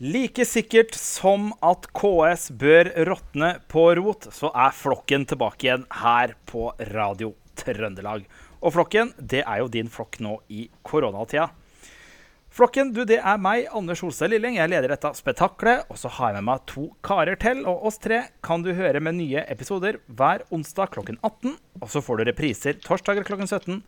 Like sikkert som at KS bør råtne på rot, så er Flokken tilbake igjen her på Radio Trøndelag. Og Flokken, det er jo din flokk nå i koronatida. Flokken, du, det er meg, Anders Holstad Lilling. Jeg leder dette spetakkelet. Og så har jeg med meg to karer til. Og oss tre kan du høre med nye episoder hver onsdag klokken 18. Og så får du repriser torsdager klokken 17,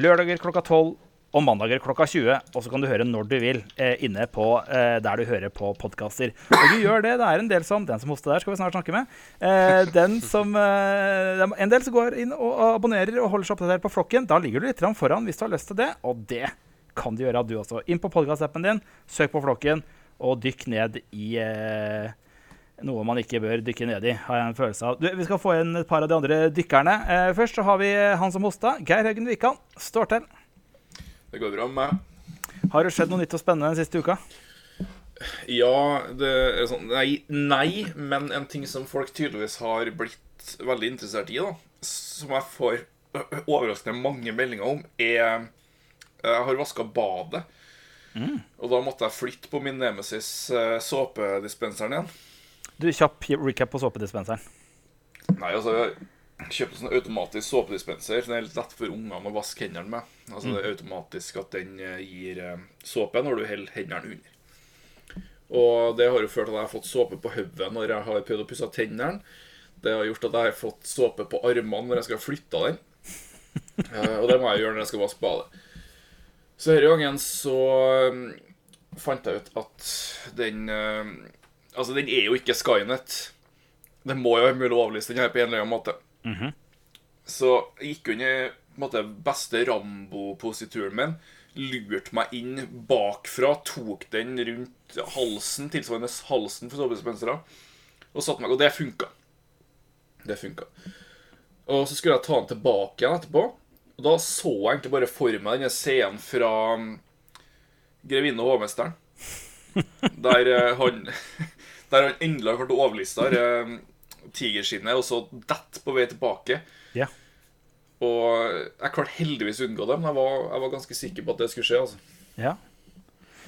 lørdager klokka 12 og mandager klokka 20. Og så kan du høre når du vil eh, inne på eh, der du hører på podkaster. Og du gjør det. Det er en del som Den som hoster der, skal vi snart snakke med. Eh, den som eh, En del som går inn og abonnerer og holder seg oppdatert på flokken. Da ligger du litt foran hvis du har lyst til det. Og det kan du gjøre, du også. Inn på podkastappen din, søk på flokken, og dykk ned i eh, noe man ikke bør dykke ned i, har jeg en følelse av. Du, vi skal få inn et par av de andre dykkerne. Eh, først så har vi han som hosta. Geir Haugen Wikan. Står til. Det går bra med meg. Har det skjedd noe nytt og spennende den siste uka? Ja, det er sånn Nei, nei, men en ting som folk tydeligvis har blitt veldig interessert i, da, som jeg får overraskende mange meldinger om, er Jeg har vaska badet. Mm. Og da måtte jeg flytte på min Nemesis uh, såpedispenseren igjen. Du, Kjapp recap på såpedispenseren. Nei, altså kjøpte sånn automatisk såpedispenser. Den er litt lett for ungene å vaske hendene med. Altså Det er automatisk at den eh, gir uh, såpe når du holder hendene under. Og det har jo ført til at jeg har fått såpe på hodet når jeg har prøvd å pusse tennene. Det har gjort at jeg har fått såpe på armene når jeg skal flytte den. Uh, og det må jeg gjøre når jeg skal vaske badet. Så denne gangen så fant jeg ut at den Altså, den er jo ikke Skynet. Det må jo være mulig å avlyse den her på en eller annen måte. Mhm. Så jeg gikk under måte, beste Rambo-posituren min. Lurte meg inn bakfra, tok den rundt halsen, tilsvarende halsen for sovedispensere, og satte meg. Og det funka. Det funka. Og så skulle jeg ta den tilbake igjen etterpå. Og da så jeg egentlig bare for meg denne scenen fra um, 'Grevinne og hovmesteren'. Der eh, han Der han endelig har klart å overliste tigerskinnet, og så datt på vei tilbake. Ja. Og jeg klarte heldigvis å unngå det, men jeg var, jeg var ganske sikker på at det skulle skje. altså. ja.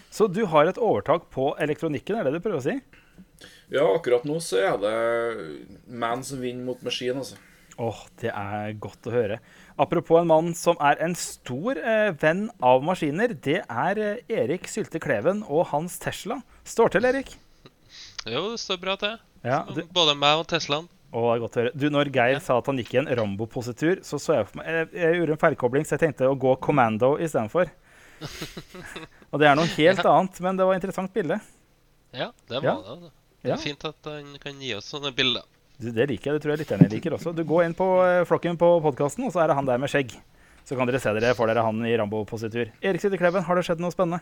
Så du har et overtak på elektronikken, er det du prøver å si? Ja, akkurat nå så er det man som vinner mot maskin, altså. Åh, det er godt å høre. Apropos en mann som er en stor eh, venn av maskiner. Det er eh, Erik Sylte Kleven og hans Tesla. Står til, Erik? Jo, det står bra til. Ja, du, Både meg og Teslaen. å, det er godt å høre. Du, når Geir sa at han gikk i en Rambo-positur, så så jeg for meg jeg, jeg gjorde en feilkobling, så jeg tenkte å gå commando istedenfor. og det er noe helt annet, men det var et interessant bilde. Ja, det var Ja. det. altså. Det Ja. er fint at han kan gi oss sånne bilder. Du, det liker jeg. Det tror jeg lytterne liker også. Du går inn på eh, flokken på podkasten, og så er det han der med skjegg. Så kan dere se dere, får dere han i Rambo-positur. Erik Sidekleven, Kleven, har det skjedd noe spennende?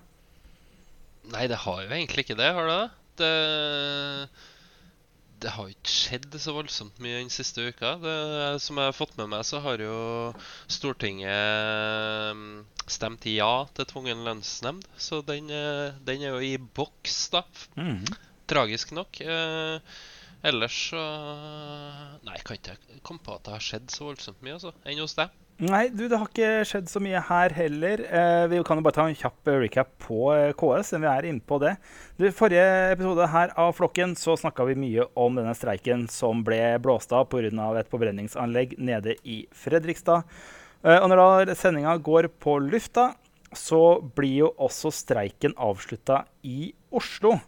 Nei, det har jo egentlig ikke det, har det det? Det, har ikke skjedd så voldsomt mye den siste uka. Det, som jeg har fått med meg, så har jo Stortinget mm, stemt ja til tvungen lønnsnemnd. Så den, eh, den er jo i boks, da. Mhm. Tragisk nok. Eh, ellers så Nei, kan ikke komme på at det har skjedd så voldsomt mye, altså. Enn hos deg. Nei, du, det har ikke skjedd så mye her heller. Eh, vi kan jo bare ta en kjapp eh, recap på eh, KS, siden vi er inne på det. Du, forrige episode her av Flokken så snakka vi mye om denne streiken som ble blåst av pga. et forbrenningsanlegg nede i Fredrikstad. Eh, og når da sendinga går på lufta, så blir jo også streiken avslutta i Oslo.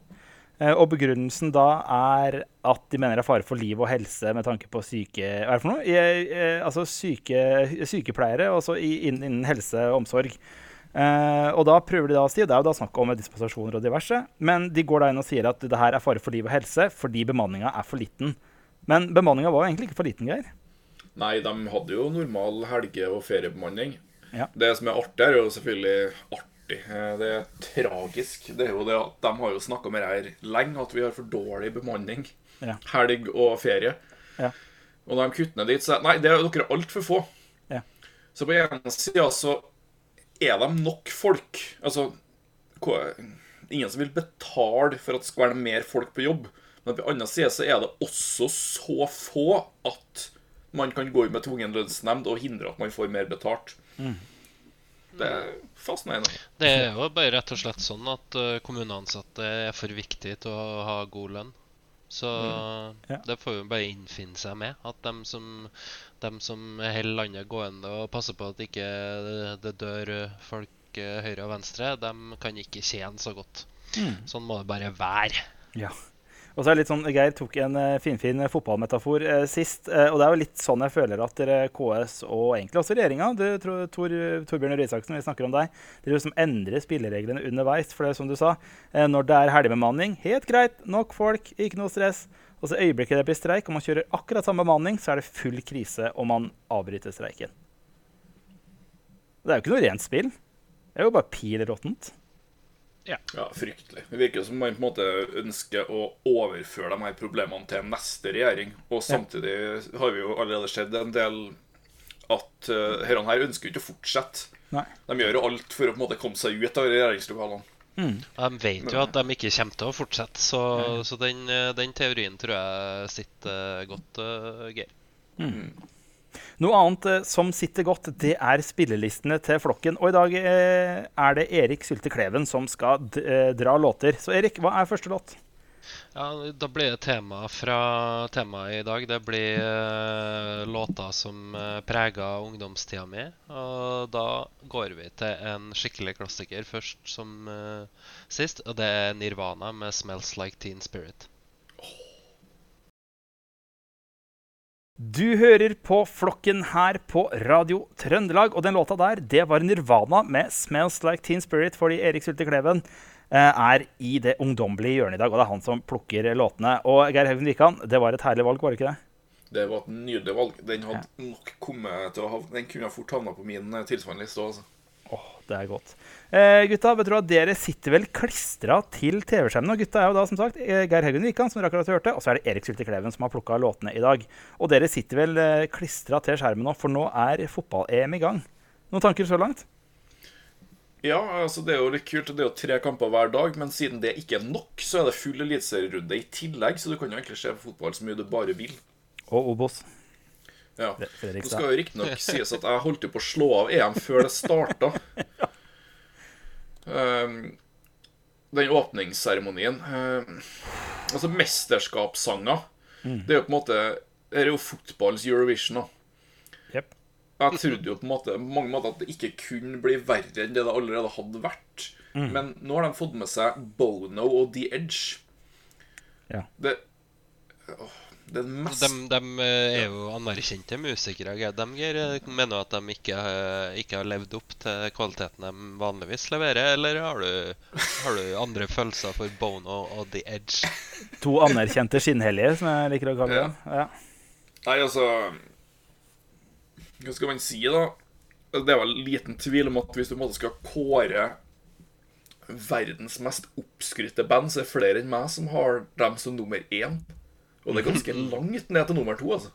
Eh, Og begrunnelsen da er at de mener det er fare for liv og helse med tanke på syke... Hva er det for noe? I, eh, altså syke, sykepleiere, i, innen, innen helse og omsorg. Eh, og da prøver de da å si, og det er jo da snakk om dispensasjoner og diverse, men de går da inn og sier at det her er fare for liv og helse fordi bemanninga er for liten. Men bemanninga var jo egentlig ikke for liten, Geir. Nei, de hadde jo normal helge- og feriebemanning. Ja. Det som er artig, er jo selvfølgelig artig. Eh, Det er tragisk. Det er jo det at De har jo snakka med det her lenge, at vi har for dårlig bemanning. Ja. Helg og ferie. Ja. Og når de kutter ned dit, så Nei, det er dere altfor få. Ja. Så på ene sida så er de nok folk. Altså Ingen som vil betale for at det skal være mer folk på jobb. Men på andre side så er det også så få at man kan gå med tvungen lønnsnemnd og hindre at man får mer betalt. Det er fascinerende. Det er jo bare rett og slett sånn at uh, kommuneansatte er for viktige til å ha god lønn. Så Ja. det får jo bare innfinne seg med. At dem som, dem som holder landet gående og passer på at ikke det, ikke dør folk uh, høyre og venstre, dem kan ikke tjene så godt. Sånn må det bare være. Ja. Og så er det litt sånn, Geir tok en eh, finfin fotballmetafor eh, sist. eh, og det er jo litt sånn jeg føler at dere KS og egentlig også regjeringa Tor, Tor, Torbjørn Røe Isaksen, vi snakker om deg. Dere liksom endrer spillereglene underveis. For det er som du sa, når det er helgebemanning, helt greit, nok folk, ikke noe stress. Og så øyeblikket det blir streik, og man kjører akkurat samme bemanning, så er det full krise om man avbryter streiken. Det er jo ikke noe rent spill. Det er jo bare pil råttent. Ja, fryktelig. Det virker som man på en måte ønsker å overføre de her problemene til neste regjering. Og samtidig har vi jo allerede sett en del at uh, herrene her ønsker jo ikke å fortsette. Nei. De gjør jo alt for å på en måte komme seg ut av regjeringslokalene. De vet jo at de ikke kommer til å fortsette, så, så den, uh, den teorien tror jeg sitter uh, godt, uh, Geir. Noe annet eh, som sitter godt, det er spillelistene til flokken. Og i dag eh, er det Erik Sylte Kleven som skal eh, dra låter. Så Erik, hva er første låt? Ja, Da blir det tema fra temaet i dag. Det blir uh, låter som uh, preger ungdomstida mi. Og da går vi til en skikkelig klassiker først som sist. Og det er Nirvana med 'Smells Like Teen Spirit'. Du hører på Flokken her på Radio Trøndelag. Og den låta der, det var Nirvana med 'Smells Like Teen Spirit', fordi Erik Sulte Kleven eh, er i det ungdommelige hjørnet i dag. Og det er han som plukker låtene. Og Geir Haugen Wikan, det var et herlig valg, var det ikke det? Det var et nydelig valg. Den hadde nok kommet til å ha Den kunne fort havna på min eh, tilsvarende liste òg, altså. Åh, det er godt. Eh, gutta, vet du hva, dere sitter vel klistra til TV-skjermen. Og gutta er jo da som sagt eh, Geir Haugen Wikan, som dere akkurat hørte, og så er det Erik Sylte Kleven som har plukka låtene i dag. Og dere sitter vel eh, klistra til skjermen nå, for nå er fotball-EM i gang. Noen tanker så langt? Ja, altså det er jo litt kult. Det er jo tre kamper hver dag, men siden det ikke er nok, så er det full eliteserierunde i tillegg, så du kan jo egentlig se på fotball så mye du bare vil. Og Obos. Ja. Det- skal jo riktignok sies at jeg holdt jo på å slå av EM før det starta. Um, den åpningsseremonien um, Altså, mesterskapssanger Det er jo på en måte Det er jo fotballens Eurovision, da. Yep. Jeg trodde jo på en måte mange måter at det ikke kunne bli verre enn det det allerede hadde vært. Men nå har de fått med seg Bono og The Edge. Ja. Det åh, Det mest De, de eh, er jo anerkjente musikere. De eh, mener at de ikke, eh, ikke har levd opp til kvaliteten de vanligvis leverer, eller har du, har du andre følelser for Bono og The Edge? To anerkjente skinnhellige, som jeg liker å kalle Ja. Ja. Nei, altså Hva skal man si, da? Det er vel liten tvil om at hvis du på en måte skal kåre verdens mest oppskrytte band, så er det flere enn meg som har dem som nummer én. Og det er ganske langt ned til nummer to, altså.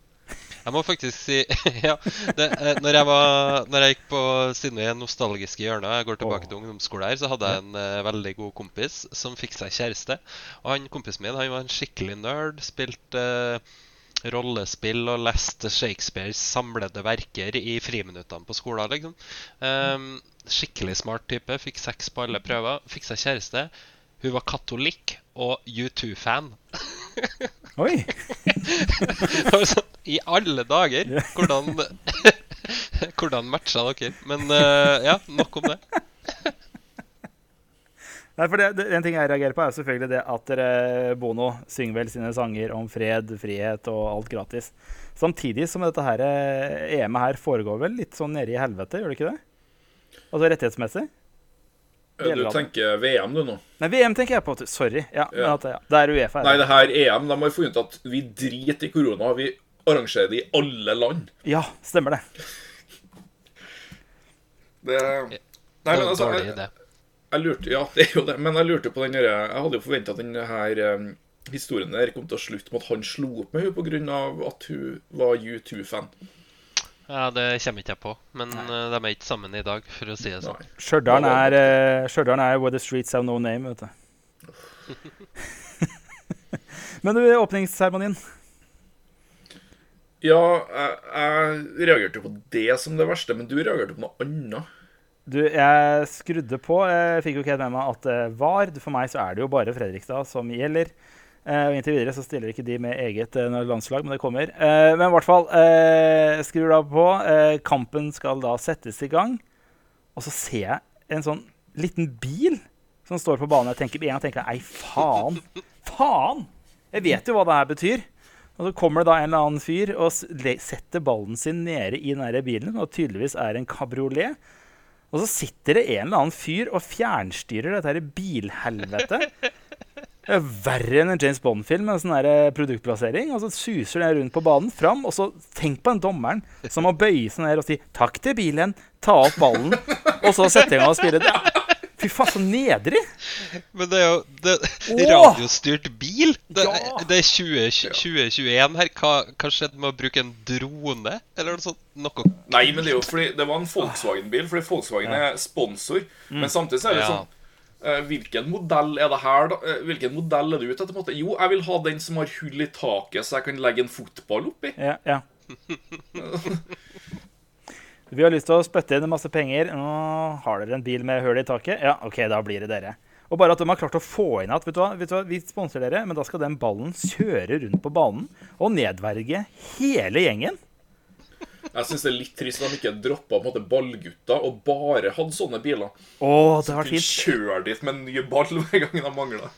Jeg må faktisk si ja, det, eh, når, jeg var, når jeg gikk på Siden vi er nostalgiske hjørner, jeg går tilbake til ungdomsskolen her, så hadde jeg en uh, veldig god kompis som fikk seg kjæreste. Og han kompisen min han var en skikkelig nerd. Spilte uh, rollespill og leste Shakespeares samlede verker i friminuttene på skolen. liksom. Um, skikkelig smart type. Fikk seks på alle prøver. Fikk seg kjæreste. Hun var katolikk og U2-fan. Oi! Sånn, I alle dager! Hvordan Hvordan matcha dere? Men uh, ja, nok om det. Nei, for det, det, En ting jeg reagerer på, er selvfølgelig det at dere, Bono synger vel sine sanger om fred, frihet og alt gratis. Samtidig som dette her, eh, EM-et her foregår vel litt sånn nede i helvete, gjør det ikke det? Altså rettighetsmessig? Du tenker VM, du, nå? Nei, VM tenker jeg på. Sorry. Ja, men Ja. at, ja. Det er Uefa. Nei, det. her EM, de har funnet ut at vi driter i korona. Vi arrangerer det i alle land. Ja, stemmer det. Det Nei, men altså jeg, jeg lurte, Ja, det er jo det. Men jeg lurte på den derre Jeg hadde jo forventa at den her um, historien der kom til å slutte med at han slo opp med henne pga. at hun var U2-fan. Ja, Det kommer ikke jeg på. Men eh, de er ikke sammen i dag, for å si det sånn. Nei. Stjørdal er, eh, er where the streets have no name, vet du. Men du, åpningsseremonien. Ja, jeg, jeg reagerte jo på det som det verste, men du reagerte på noe annet. Du, jeg skrudde på. Jeg fikk jo ikke helt med meg at det var. For meg så er det jo bare Fredrikstad som gjelder. Eh, og Inntil videre så stiller ikke de med eget eh, landslag, men det kommer. Eh, men i hvert fall skrur da på. Kampen skal da settes i gang. Og så ser jeg en sånn liten bil som står på banen. Jeg tenker, en gang ei, faen! Faen! Jeg vet jo hva det her betyr. Og så kommer det da en eller annen fyr og setter ballen sin nede i den bilen, og tydeligvis er en kabriolet. Og så sitter det en eller annen fyr og fjernstyrer dette her bilhelvetet. Det er verre enn en James Bond-film med sånn der produktplassering. Og så suser den rundt på banen fram, og så tenk på den dommeren som må bøye seg ned og si 'takk til bilen', ta opp ballen, og så sette i gang og spille. Det Fy faen, så nedrig! Men det er jo det, radiostyrt bil! Det, Ja! det er 20, 2021 her. Hva, hva skjedde med å bruke en drone? Eller noe sånt? Noe Nei, men det er jo fordi det var en Volkswagen-bil, fordi Volkswagen er sponsor. Men samtidig så er det Ja. sånn eh, Hvilken modell er det her, da? Eh, Hvilken modell er det ute etter? Jo, jeg vil ha den som har hull i taket, så jeg kan legge en fotball oppi. Ja, ja. Vi har lyst til å spytte inn masse penger. Nå har dere en bil med hull i taket? Ja, OK, da blir det dere. Og bare at de har klart å få inn at vet du hva, vet du hva, vi sponser dere, men da skal den ballen kjøre rundt på banen og nedverge hele gjengen. Jeg syns det er litt trist at de ikke droppa på ballgutta og bare hadde sånne biler. Oh, det var fint. kjøre dit med en ny ball hver gang de mangla.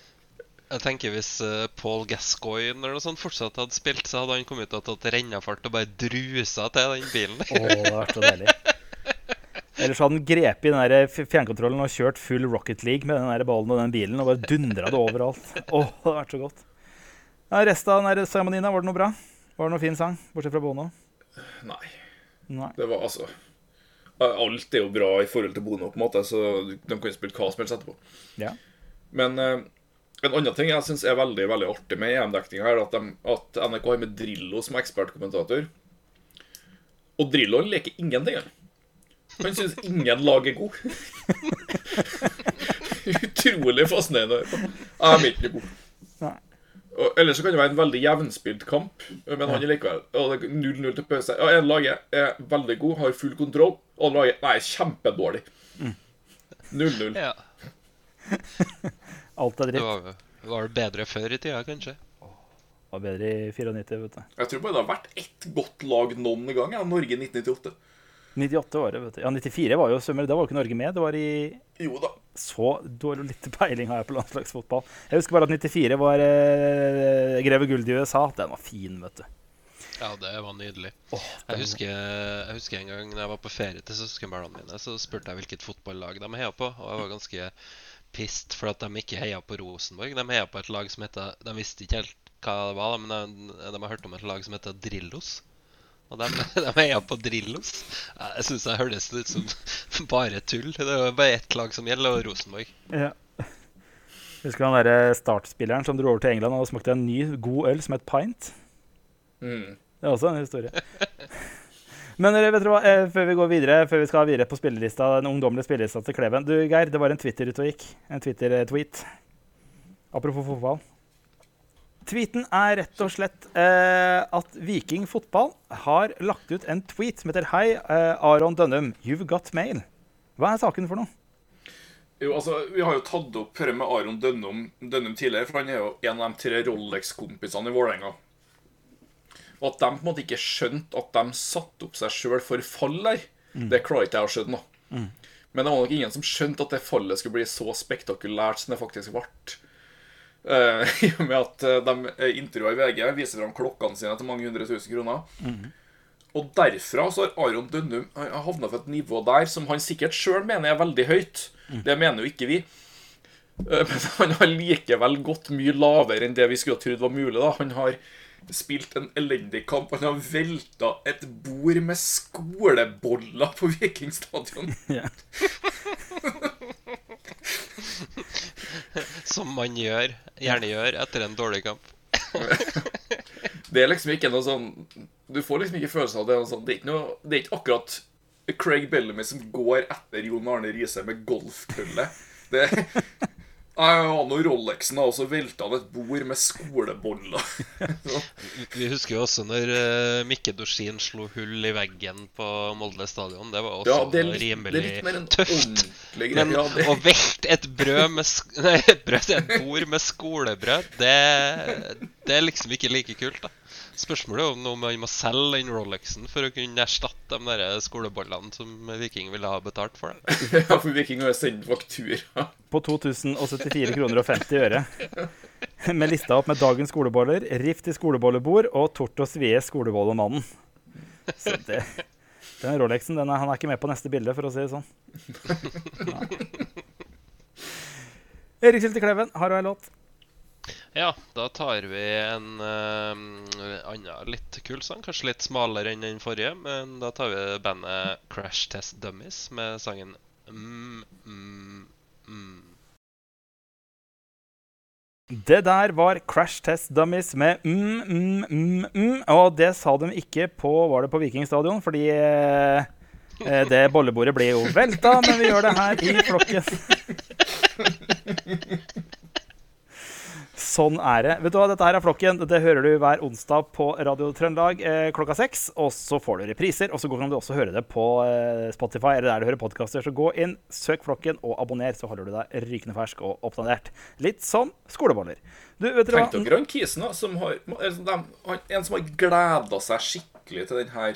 Jeg tenker Hvis uh, Paul Gascoigne eller noe sånt fortsatt hadde spilt, så hadde han kommet ut og tatt rennafart og bare drusa til den bilen. oh, det har vært så deilig. Ellers hadde han grepet i den der fjernkontrollen og kjørt full Rocket League med den der ballen og den bilen og bare dundra det overalt. Åh, det har vært så godt. Ja, resten av den der seremonien, var det noe bra? Var det noe fin sang? Bortsett fra Bono? Nei. Nei. Det var altså Alt er jo bra i forhold til Bono, på en måte, så de kan spille hva som helst etterpå. Ja. Men eh, en annen ting jeg syns er veldig veldig artig med EM-dekninga, er at, de, at NRK har med Drillo som ekspertkommentator. Og Drillo leker ingenting. Han syns ingen lag er god. Utrolig fascinerende. Jeg er ikke god. Nei. Og, ellers så kan det være en veldig jevnspilt kamp, men han er likevel og det er 0-0 til pause. Ja, en laget er veldig god, har full kontroll, og laget nei, kjempedårlig. 0-0. Ja, Alt er Det dritt. var, det bedre før i tida, kanskje. Det var bedre i 94, vet du. Jeg tror bare det har vært ett godt lag noen gang. Ja, Norge 1998. 98 var det, vet du. Ja, 94 var jo sømmer. Da var jo ikke Norge med. Det var i Jo da. Så dårlig lite peiling har jeg på landslagsfotball. Jeg husker bare at 94 var eh, Greve Guld i USA. Den var fin, vet du. Ja, det var nydelig. Åh, Jeg husker, jeg husker en gang da jeg var på ferie til søskenbarna mine, så spurte jeg hvilket fotballag de heia på. Og jeg var ganske pissed for at de ikke heia på Rosenborg. De heia på et lag som heter De visste ikke helt hva det var, men de, de har hørt om et lag som heter Drillos. Og de, de heia på Drillos. Jeg syns det høres ut som bare tull. Det er jo bare ett lag som gjelder, og Rosenborg. Ja. Husker han derre startspilleren som dro over til England og smakte en ny, god øl som het Pint? Mm. Det er også en historie. Men vet dere hva, eh, før vi går videre, før vi skal videre på spillelista, den ungdommelige spillelista til Kleven Du, Geir, det var en Twitter ute og gikk. En Twitter-tweet. Apropos fotball. Tweeten er rett og slett eh, at Viking fotball har lagt ut en tweet som heter Hei, eh, Aron Dønnum, you've got mail. Hva er saken for noe? Jo, altså, Vi har jo tatt opp dette med Aron Dønnum, Dønnum tidligere, for han er jo en av de tre Rolex-kompisene i Vålerenga. Og at de på en måte ikke skjønte at de satte opp seg sjøl for fall der, det klarer ikke jeg å skjønne. nå. Men det var nok ingen som skjønte at det fallet skulle bli så spektakulært som det faktisk ble. Eh, I og med at eh, de intervjua i VG, viser fram klokkene sine til mange hundre tusen kroner. Og derfra så har Aron Dønnum havna på et nivå der som han sikkert sjøl mener er veldig høyt. Det mener jo ikke vi. Eh, Men han har likevel gått mye lavere enn det vi skulle ha trodd var mulig. da Han har spilt en elendig kamp. Han har velta et bord med skoleboller på Vikingstadion. Ja. Som man gjør, gjerne gjør etter en dårlig kamp. Det er liksom ikke noe sånn Du får liksom ikke følelsen av det. sånn, Det er ikke, noe, det er ikke akkurat Craig Bellamy som går etter Jon Arne Riise med golfkølle. Det, Jeg og Rolexen, og så velta han et bord med skoleboller. Vi husker jo også når uh, Mikke Dorsin slo hull i veggen på Molde stadion. Det var også ja, det litt, rimelig tøft. Men Ja, det, å velte et brød med Nei, et brød et bord med skolebrød, det, det er liksom ikke like kult, da. Spørsmålet er om man må selge den Rolexen for å kunne erstatte de der skolebollene som Viking ville ha betalt for. det. ja, for Viking har sendt faktura. På 2074 kroner og 50 øre. Med lista opp med dagens skoleboller, Rift i skolebollebord og Tort og Svie skolebollemannen. Så det, den Rolexen den er, han er ikke med på neste bilde, for å si det sånn. Ja. Erik Sylte Kleven, har du ei låt? Ja, da tar vi en uh, annen litt kul sang. Kanskje litt smalere enn den forrige, men da tar vi bandet Crash Test Dummies med sangen mm, mm, mm. Det der var Crash Test Dummies med mm, mm, mm, mm. Og det sa de ikke på Var det på Vikingstadion? Fordi eh, eh, det bollebordet blir jo velta, men vi gjør det her i flokken. Sånn er det. Vet du hva, Dette her er Flokken. Det hører du hver onsdag på Radio Trøndelag eh, klokka seks. Og så får du repriser, og så kan du også høre det på eh, Spotify eller der du hører podkaster. Så gå inn, søk Flokken og abonner, så holder du deg rykende fersk og oppdatert. Litt som skoleboller. Du, vet Tenk hva? dere han kisen da, som har dem- han- En som har gleda seg skikkelig til den her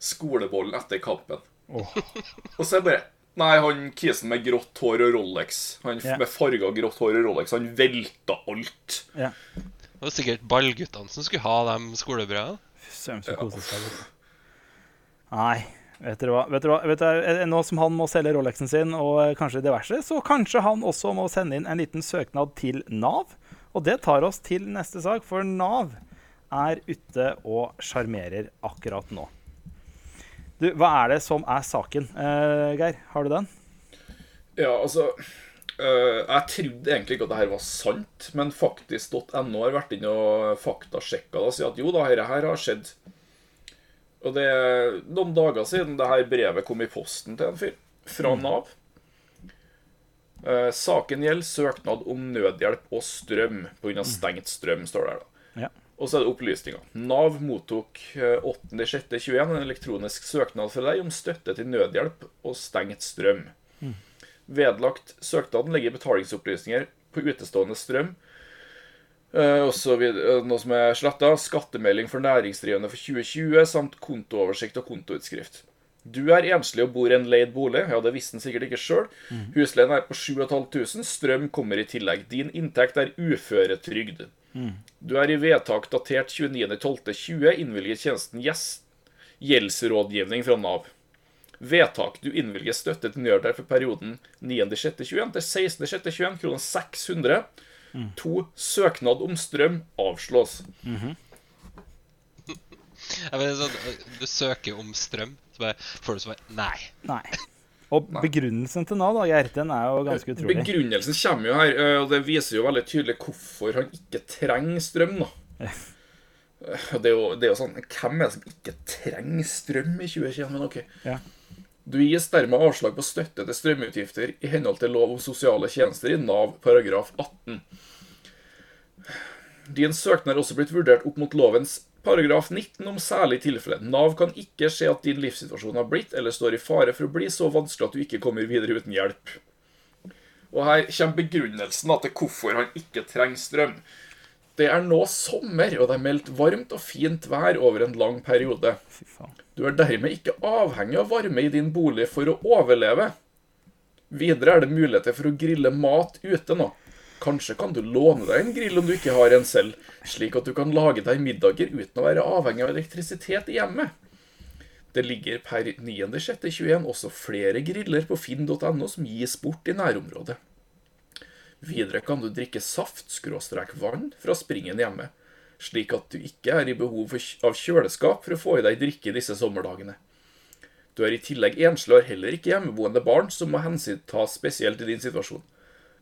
skolebollen etter kampen. Oh. Og så er det bare Nei, han kisen med grått hår og Rolex, han yeah. Med farga grått hår og Rolex, han velta alt. Yeah. Det var sikkert ballguttene som skulle ha de skolebrødene. Søren, så kose seg. vet du. Nei, vet dere hva? Vet dere hva? Vet dere, nå som han må selge Rolexen sin og eh, kanskje diverse, så kanskje han også må sende inn en liten søknad til Nav. Og det tar oss til neste sak, for Nav er ute og sjarmerer akkurat nå. Du, hva er det som er saken, uh, Geir? Har du den? Ja, altså uh, Jeg trodde egentlig ikke at det her var sant, men faktisk.no har vært inne og faktasjekka det og sier at jo da, dette her har skjedd. Og det er noen dager siden det her brevet kom i posten til en fyr fra Nav. Uh, saken gjelder søknad om nødhjelp og strøm pga. stengt strøm, står det her. da. Ja. Og så er det opplysninger. Nav mottok eh, 8.6.21 en elektronisk søknad fra deg om støtte til nødhjelp og stengt strøm. Vedlagt søknaden legger betalingsopplysninger på utestående strøm. Eh, også vid, eh, noe som er sletta. Skattemelding for næringsdrivende for 2020 samt kontooversikt og kontoutskrift. Du er enslig og bor i en leid bolig. Ja, det visste han sikkert ikke sjøl. Husleien er på 7500. Strøm kommer i tillegg. Din inntekt er uføretrygd. Du er i vedtak datert 29.12.20 innvilget tjenesten Yes gjeldsrådgivning fra Nav. Vedtak. Du innvilger støtte til nødhjelp for perioden 9.6.21 til 16.6.21 kroner 600. To. Søknad om strøm avslås. Jeg mener, du søker om strøm, så følelsen av nei. Nei. Og begrunnelsen til Nav, da, Gjert, den er jo ganske utrolig. Begrunnelsen kommer jo her, eh, og det viser jo veldig tydelig hvorfor han ikke trenger strøm. da. Det er, jo, det er jo sånn Hvem er det som ikke trenger strøm i 2021? Men ok. Ja. Du gis dermed avslag på støtte til strømutgifter i henhold til lov om sosiale tjenester i Nav paragraf 18. Din søknad er også blitt vurdert opp mot lovens paragraf 19 om særlig tilfelle. Nav kan ikke se at din livssituasjon har blitt eller står i fare for å bli så vanskelig at du ikke kommer videre uten hjelp. Og her kommer begrunnelsen til hvorfor han ikke trenger strøm. Det er nå sommer, og det er meldt varmt og fint vær over en lang periode. Du er dermed ikke avhengig av varme i din bolig for å overleve. Videre er det muligheter for å grille mat ute nå. Kanskje kan du låne deg en grill om du ikke har en selv, slik at du kan lage deg middager uten å være avhengig av elektrisitet i hjemmet. Det ligger per 9.6.21 også flere griller på finn.no som gis bort i nærområdet. Videre kan du drikke saft-vann fra springen hjemme, slik at du ikke er i behov av kjøleskap for å få i deg drikke disse sommerdagene. Du er i tillegg enslig og har heller ikke hjemmeboende barn som må hensyntas spesielt i din situasjon.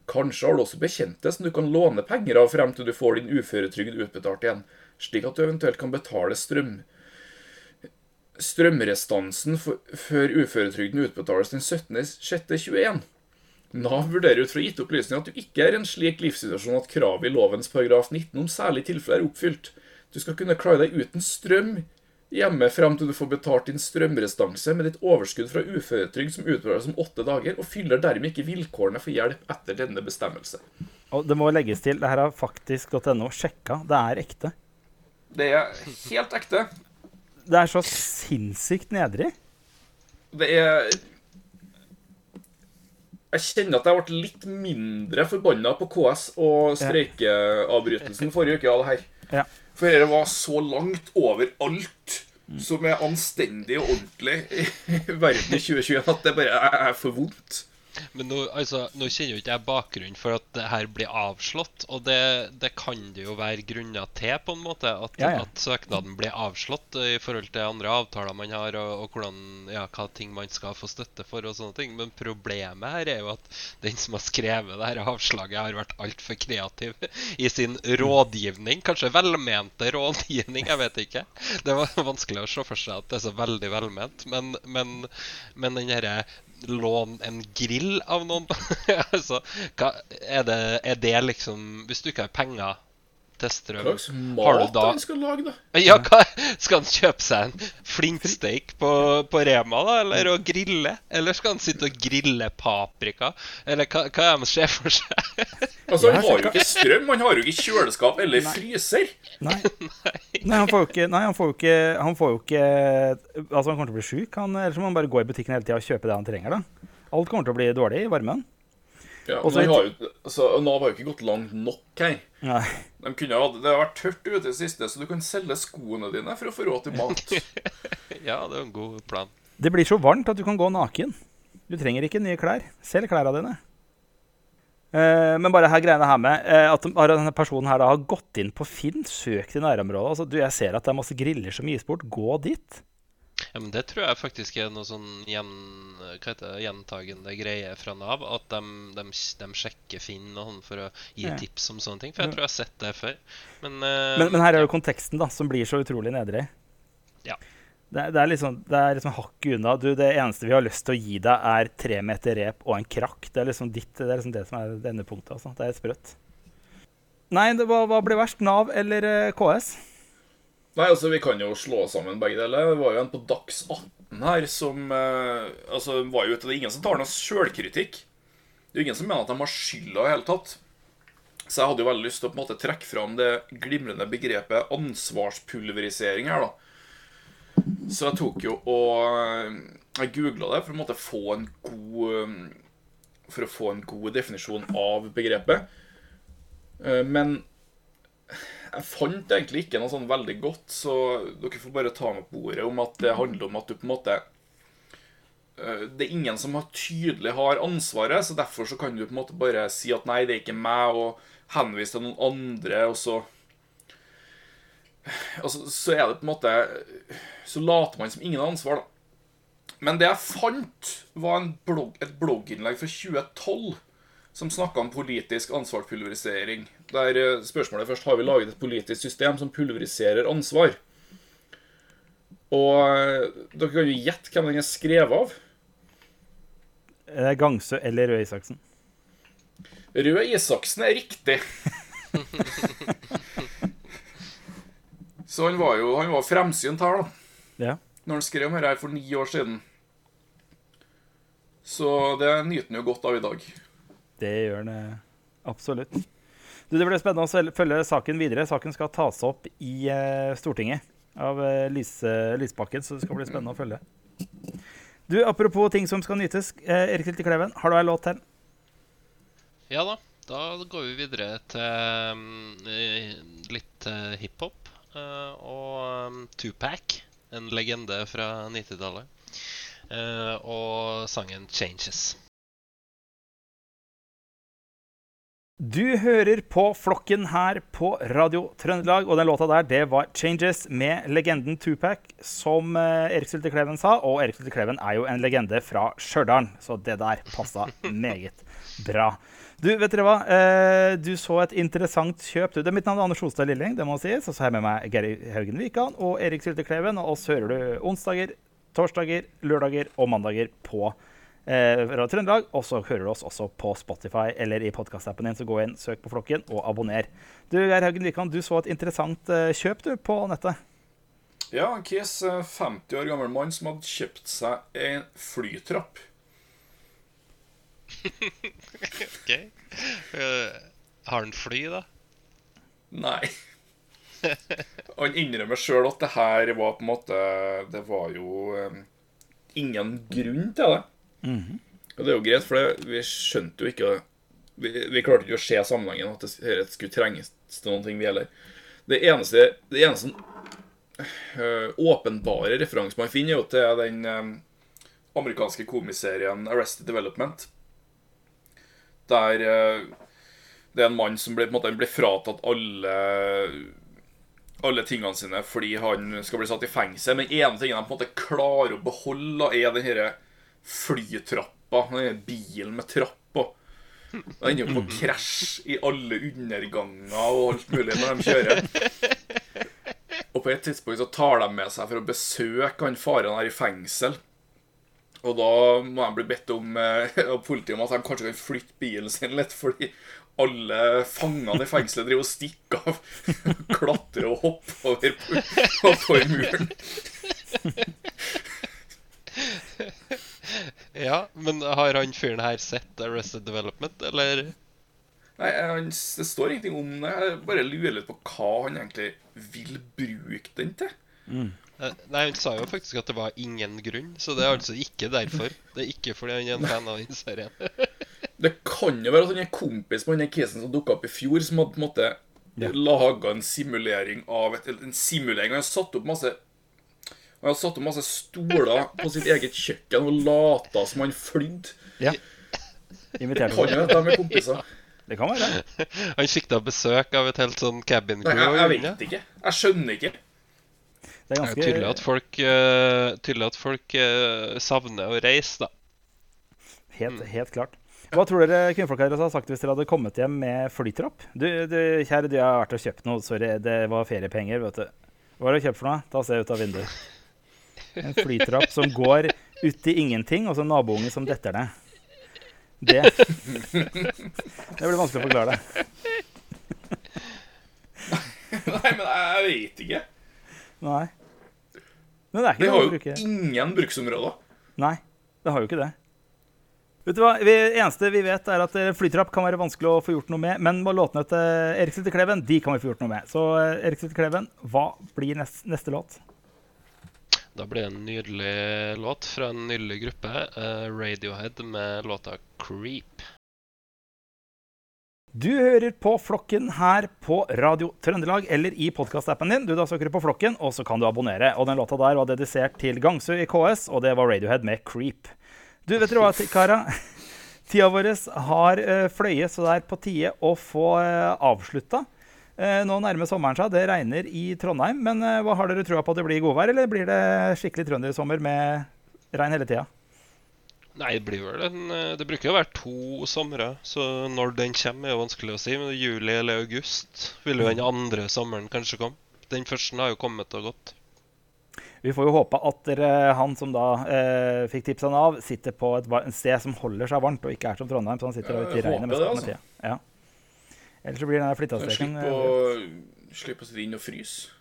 Kanskje har du også bekjente som du kan låne penger av frem til du får din uføretrygd utbetalt igjen, slik at du eventuelt kan betale strøm strømrestansen for, før uføretrygden utbetales den 17.06.21. Nav vurderer ut fra gitte opplysninger at du ikke er i en slik livssituasjon at kravet i lovens paragraf 19 om særlige tilfeller er oppfylt. Du skal kunne klare deg uten strøm hjemme frem til du får betalt din strømrestanse med ditt overskudd fra uføretrygd som utbetales om åtte dager, og fyller dermed ikke vilkårene for hjelp etter denne bestemmelse. Og det må legges til, det her har faktisk.no sjekka. Det er ekte. Det er helt ekte. Det er så sinnssykt nedrig. Det er Jeg kjenner at jeg ble litt mindre forbanna på KS og streikeavbrytelsen forrige uke av det her. Ja. For dette var så langt over alt som er anstendig og ordentlig i verden i 2021 at det bare er for vondt. Men nå, altså, nå kjenner jo ikke jeg bakgrunnen for at det her blir avslått. Og det, det kan det jo være grunner til, på en måte. At, Ja, ja. at søknaden blir avslått eh, i forhold til andre avtaler man har, og, og hvordan, ja, hva ting man skal få støtte for og sånne ting. Men problemet her er jo at den som har skrevet det her avslaget, har vært altfor kreativ i sin rådgivning. Kanskje velmente rådgivning, jeg vet ikke. Det var vanskelig å se for seg at det er så veldig velment. Men, men, men den herre lån en grill av noen? Altså, hva, er, det, er det liksom Hvis du ikke har penger strøm Hva slags mat da- han skal lage, da? ja, hva, Skal han kjøpe seg en flintsteik på, på Rema, da? Eller å grille? Eller skal han sitte og grille paprika? Eller hva, hva er det han ser for seg? Altså, Han har jo ikke strøm, han har jo ikke kjøleskap eller fryser. Nei. Nei, han får jo ikke Nei, han får jo ikke, han får jo ikke Altså, han kommer til å bli sjuk. Eller ellers må han bare gå i butikken hele tida og kjøpe det han trenger. da. Alt kommer til å bli dårlig i varmen. Ja, Også men han har jo, altså, Nav har jo ikke gått langt nok her. Nei. De kunne ha, det har vært tørt ute i det siste, så du kan selge skoene dine for å få råd til mat. Ja, det er en god plan. Det blir så varmt at du kan gå naken. Du trenger ikke nye klær. Selg klærne dine. Eh, men bare her greiene her med eh, at har denne personen her da har gått inn på Finn, søkt i nærområdet. Altså, du, jeg ser at det er masse griller som gis bort. Gå dit. Ja, men Det tror jeg faktisk er noe sånn gjen, det, gjentagende greie fra Nav. At de, de, de sjekker Finn og han for å gi tips om sånne ting. For jeg tror jeg har sett det før. Men, eh, Men, men her er jo konteksten da, som blir så utrolig nedrig. Ja. Det, det er liksom, det er liksom hakket unna. Du, det eneste vi har lyst til å gi deg, er tre meter rep og en krakk. Det er liksom, ditt, det, er liksom det som er endepunktet. Altså. Det er sprøtt. Nei, det, hva, hva blir verst? Nav eller eh, KS? Nei, altså, Vi kan jo slå sammen begge deler. Det var jo en på Dags 18 her som eh, altså, var jo ute, Det er ingen som tar noe sjølkritikk. Det er jo ingen som mener at de har skylda i hele tatt. Så jeg hadde jo veldig lyst til å på en måte trekke fram det glimrende begrepet ansvarspulverisering her, da. Så jeg tok jo og eh, Jeg googla det for å måte få en god eh, For å få en god definisjon av begrepet. Eh, Men jeg fant egentlig ikke noe sånn veldig godt, så dere får bare ta med på ordet om at det handler om at du på en måte eh, Det er ingen som har tydelig har ansvaret, så derfor så kan du på en måte bare si at nei, det er ikke meg, og henvise til noen andre, og så Altså, så er det på en måte Så later man som ingen har ansvar, da. Men det jeg fant, var blogg, et blogginnlegg fra 2012 som snakka om politisk ansvarspulverisering. Der eh, spørsmålet først har vi laget et politisk system som pulveriserer ansvar. Og eh, dere kan jo gjette hvem den er skrevet av. det Gangsø eller Røe Isaksen? Røe Isaksen er riktig. Så han var jo han var fremsynt her, da. Ja. Når han skrev om dette for ni år siden. Så det nyter han jo godt av i dag. Det gjør eh, absolutt. Du, det blir spennende å følge saken videre. Saken skal tas opp i uh, Stortinget av uh, Lise, Lysbakken, så det skal bli spennende å følge. Du, Apropos ting som skal nytes. Eh, Erik Lilte Kleven, har du ei låt til? Ja da. Da går vi videre til eh, litt uh, hiphop. uh, og um, Tupac, en legende fra 90-tallet. Uh, og sangen 'Changes'. Du hører på Flokken her på Radio Trøndelag, og den låta der, det var 'Changes' med legenden Tupac, som eh, Erik Sylte Kleven sa. Og Erik Sylte Kleven er jo en legende fra Stjørdal, så det der passa meget bra. Du, vet dere hva? Eh, du så et interessant kjøp. Du, det er mitt navn er Anders Holstad Lilling, det må sies. Og så har jeg med meg Geir Haugen Wikan og Erik Sylte Kleven. Og oss hører du onsdager, torsdager, lørdager og mandager på eh, Radio Trøndelag. Og så hører du oss også på Spotify eller i podkastappen din. Så gå inn, søk på Flokken og abonner. Du Geir Haugen Wikan, du så et interessant eh, kjøp du på nettet. Ja, en eh, 50 år gammel mann som hadde kjøpt seg en flytrapp. OK. Uh, har han fly, da? Nei. Han innrømmer sjøl at det her var på en måte Det var jo eh, ingen grunn til det. Og det er jo greit, for det, vi skjønte jo ikke Vi, vi klarte ikke å se sammenhengen, at det- dette skulle trenges til noen ting, vi heller. Det eneste, det eneste øh, åpenbare referanse man finner, er jo til den øh, amerikanske komiserien Arrested Development. Der øh, det er en mann som blir, på en måte, blir fratatt alle alle tingene sine fordi han skal bli satt i fengsel. Men ene tingen han på en måte klarer å beholde, er den her flytrappa. Bilen med trappa. Det ender jo på krasj i alle underganger og alt mulig når de kjører. Og på et tidspunkt så tar de med seg for å besøke han faren her i fengsel. Og da må de bli bedt om eh, av politiet om at de kanskje kan flytte bilen sin litt, fordi alle fangene i fengselet driver og stikker av. Klatrer og hopper over, over muren. Ja, men har han fyren her sett Arrested Development, eller? Nei, han, Det står ingenting om det. Jeg bare lurer litt på hva han egentlig vil bruke den til. Mm. Nei, han sa jo faktisk at det var ingen grunn, så det er altså ikke derfor. Det er ikke fordi han er en fan av den serien. Det kan jo være at han er kompis med han kisen som dukka opp i fjor, som hadde på en måte Ja. laga en simulering av et, en simulering. Han har satt opp masse Han har satt opp masse stoler på sitt eget kjøkken og lata som han flydde. Ja. Inviterte Kan jo oss. med er kompiser. Det kan være. Han sikta besøk av et helt sånn cabin Nei, jeg, jeg vet ikke. Jeg skjønner ikke. Det er Det er ganske tydelig at folk, uh, tydelig at folk uh, savner å reise, da. Helt, helt klart. Hva tror dere kvinnfolk hadde sagt hvis dere hadde kommet hjem med flytrapp? Du, du kjære, du jeg har vært og kjøpt noe. Sorry, det var feriepenger, vet du. Hva har du kjøpt for noe? Ta og se ut av vinduet. En flytrapp som går ut i ingenting, og så en nabounge som detter ned. Det Det blir vanskelig å forklare det. Nei, men jeg, vet ikke. Nei. Men det er ikke Det har jo bruke. ingen bruksområder. Nei, det har jo ikke det. Vet du hva, Det eneste vi vet, er at eh, flytrapp kan være vanskelig å få gjort noe med. Men låtene til Erik Sitte Kleven de kan vi få gjort noe med. Så eh, Erik Sitte Kleven, hva blir neste, neste låt? Da blir det en nydelig låt fra en nydelig gruppe, eh, Radiohead, med låta 'Creep'. Du hører på Flokken her på Radio Trøndelag eller i podkastappen din. Du Da søker du på Flokken, og så kan du abonnere. Og den låta der var dedisert til Gangsø i KS, og det var Radiohead med 'Creep'. Du, vet du hva, kara? Tida vår har uh, fløyet, så det er på tide å få uh, avslutta. Eh, nå nærmer sommeren seg. Det regner i Trondheim. Men eh, hva har dere trua på at det blir godvær, eller blir det skikkelig trøndersommer med regn hele tida? Nei, det blir vel en eh, Det bruker jo å være to somre, så når den kommer, er jo vanskelig å si. Men juli eller august vil jo den andre sommeren kanskje komme. Den første har jo kommet og gått. Vi får jo håpe at dere, han som da eh, fikk tipsene av, sitter på et, et sted som holder seg varmt, og ikke er som Trondheim. Så han sitter Ja, ute i regnet håper mesteparten av det, altså. tida. Ja. Ellers så blir den der flyttastreken Slipp å, sitte inn og fryse.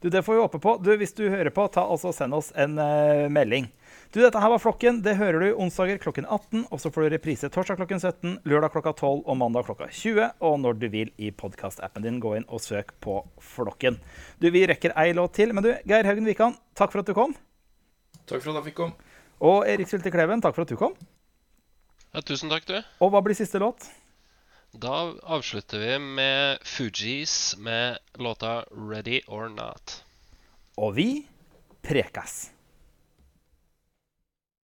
Du, Det får vi håpe på. Du, Hvis du hører på, ta altså send oss en uh, melding. Du, Dette her var Flokken. Det hører du onsdager klokken 18. Og så får du reprise torsdag klokken 17, lørdag klokka 12 og mandag klokka 20. Og når du vil i podkastappen din, gå inn og søk på Flokken. Du, Vi rekker ei låt til. Men du, Geir Haugen Wikan, takk for at du kom. Takk for at jeg fikk komme. Og Erik Sylte Kleven, takk for at du kom. Ja, tusen takk, du. Og hva blir siste låt? Da avslutter vi med Fugees med låta 'Ready or Not'. Og vi prekas.